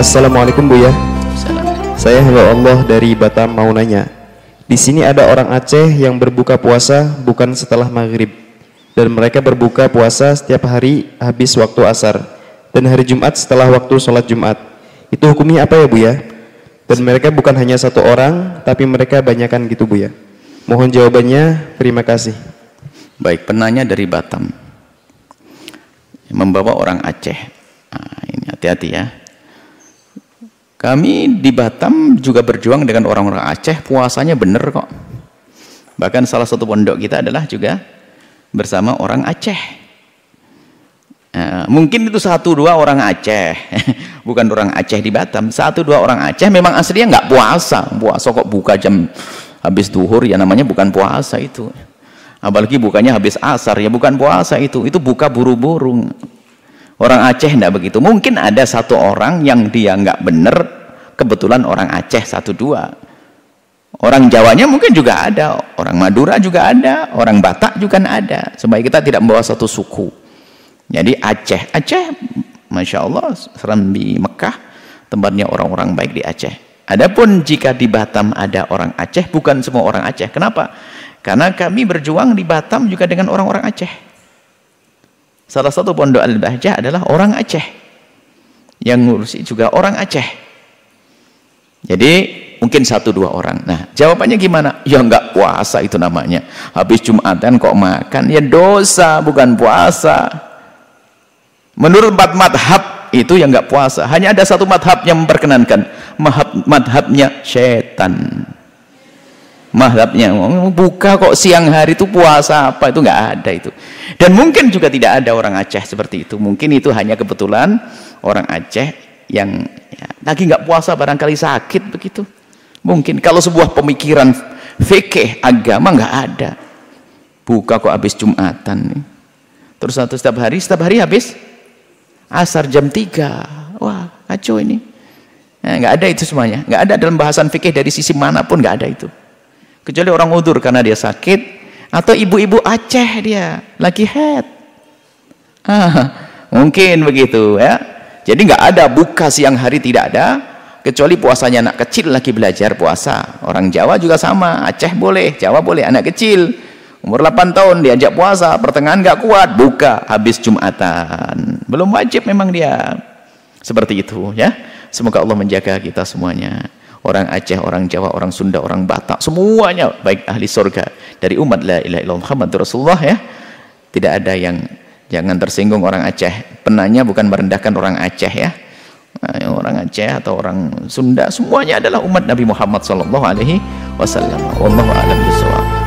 Assalamualaikum Bu ya. Saya hamba Allah dari Batam mau nanya. Di sini ada orang Aceh yang berbuka puasa bukan setelah maghrib dan mereka berbuka puasa setiap hari habis waktu asar dan hari Jumat setelah waktu sholat Jumat. Itu hukumnya apa ya Bu ya? Dan mereka bukan hanya satu orang tapi mereka banyakan gitu Bu ya. Mohon jawabannya. Terima kasih. Baik, penanya dari Batam. Membawa orang Aceh. Nah, ini hati-hati ya. Kami di Batam juga berjuang dengan orang-orang Aceh, puasanya benar kok. Bahkan salah satu pondok kita adalah juga bersama orang Aceh. Nah, mungkin itu satu dua orang Aceh, bukan orang Aceh di Batam. Satu dua orang Aceh memang aslinya nggak puasa, puasa kok buka jam habis duhur ya namanya bukan puasa itu. Apalagi bukannya habis asar ya bukan puasa itu, itu buka buru-buru. Orang Aceh tidak begitu. Mungkin ada satu orang yang dia nggak benar, kebetulan orang Aceh satu dua. Orang Jawanya mungkin juga ada, orang Madura juga ada, orang Batak juga ada. Supaya kita tidak membawa satu suku. Jadi Aceh, Aceh, masya Allah, Serambi Mekah, tempatnya orang-orang baik di Aceh. Adapun jika di Batam ada orang Aceh, bukan semua orang Aceh. Kenapa? Karena kami berjuang di Batam juga dengan orang-orang Aceh. Salah satu pondok Al-Bahjah adalah orang Aceh. Yang ngurusi juga orang Aceh. Jadi mungkin satu dua orang. Nah jawabannya gimana? Ya enggak puasa itu namanya. Habis Jumatan kok makan? Ya dosa bukan puasa. Menurut empat madhab itu yang enggak puasa. Hanya ada satu madhab yang memperkenankan. Madhab, madhabnya setan madhabnya buka kok siang hari itu puasa apa? Itu nggak ada itu. Dan mungkin juga tidak ada orang Aceh seperti itu. Mungkin itu hanya kebetulan orang Aceh yang ya, lagi nggak puasa barangkali sakit begitu. Mungkin kalau sebuah pemikiran fikih agama nggak ada. Buka kok habis Jumatan nih. Terus satu setiap hari setiap hari habis asar jam 3 wah kacau ini. Nah, nggak ada itu semuanya. Nggak ada dalam bahasan fikih dari sisi mana pun nggak ada itu kecuali orang udur karena dia sakit atau ibu-ibu Aceh dia lagi head. Ah, mungkin begitu ya. Jadi nggak ada buka siang hari tidak ada kecuali puasanya anak kecil lagi belajar puasa. Orang Jawa juga sama Aceh boleh Jawa boleh anak kecil. Umur 8 tahun diajak puasa pertengahan nggak kuat buka habis Jumatan. Belum wajib memang dia. Seperti itu ya. Semoga Allah menjaga kita semuanya orang Aceh, orang Jawa, orang Sunda, orang Batak, semuanya baik ahli surga dari umat la ilaha illallah Muhammad Rasulullah ya. Tidak ada yang jangan tersinggung orang Aceh. Penanya bukan merendahkan orang Aceh ya. Nah, orang Aceh atau orang Sunda semuanya adalah umat Nabi Muhammad sallallahu alaihi wasallam. Wallahu a'lam bishawab.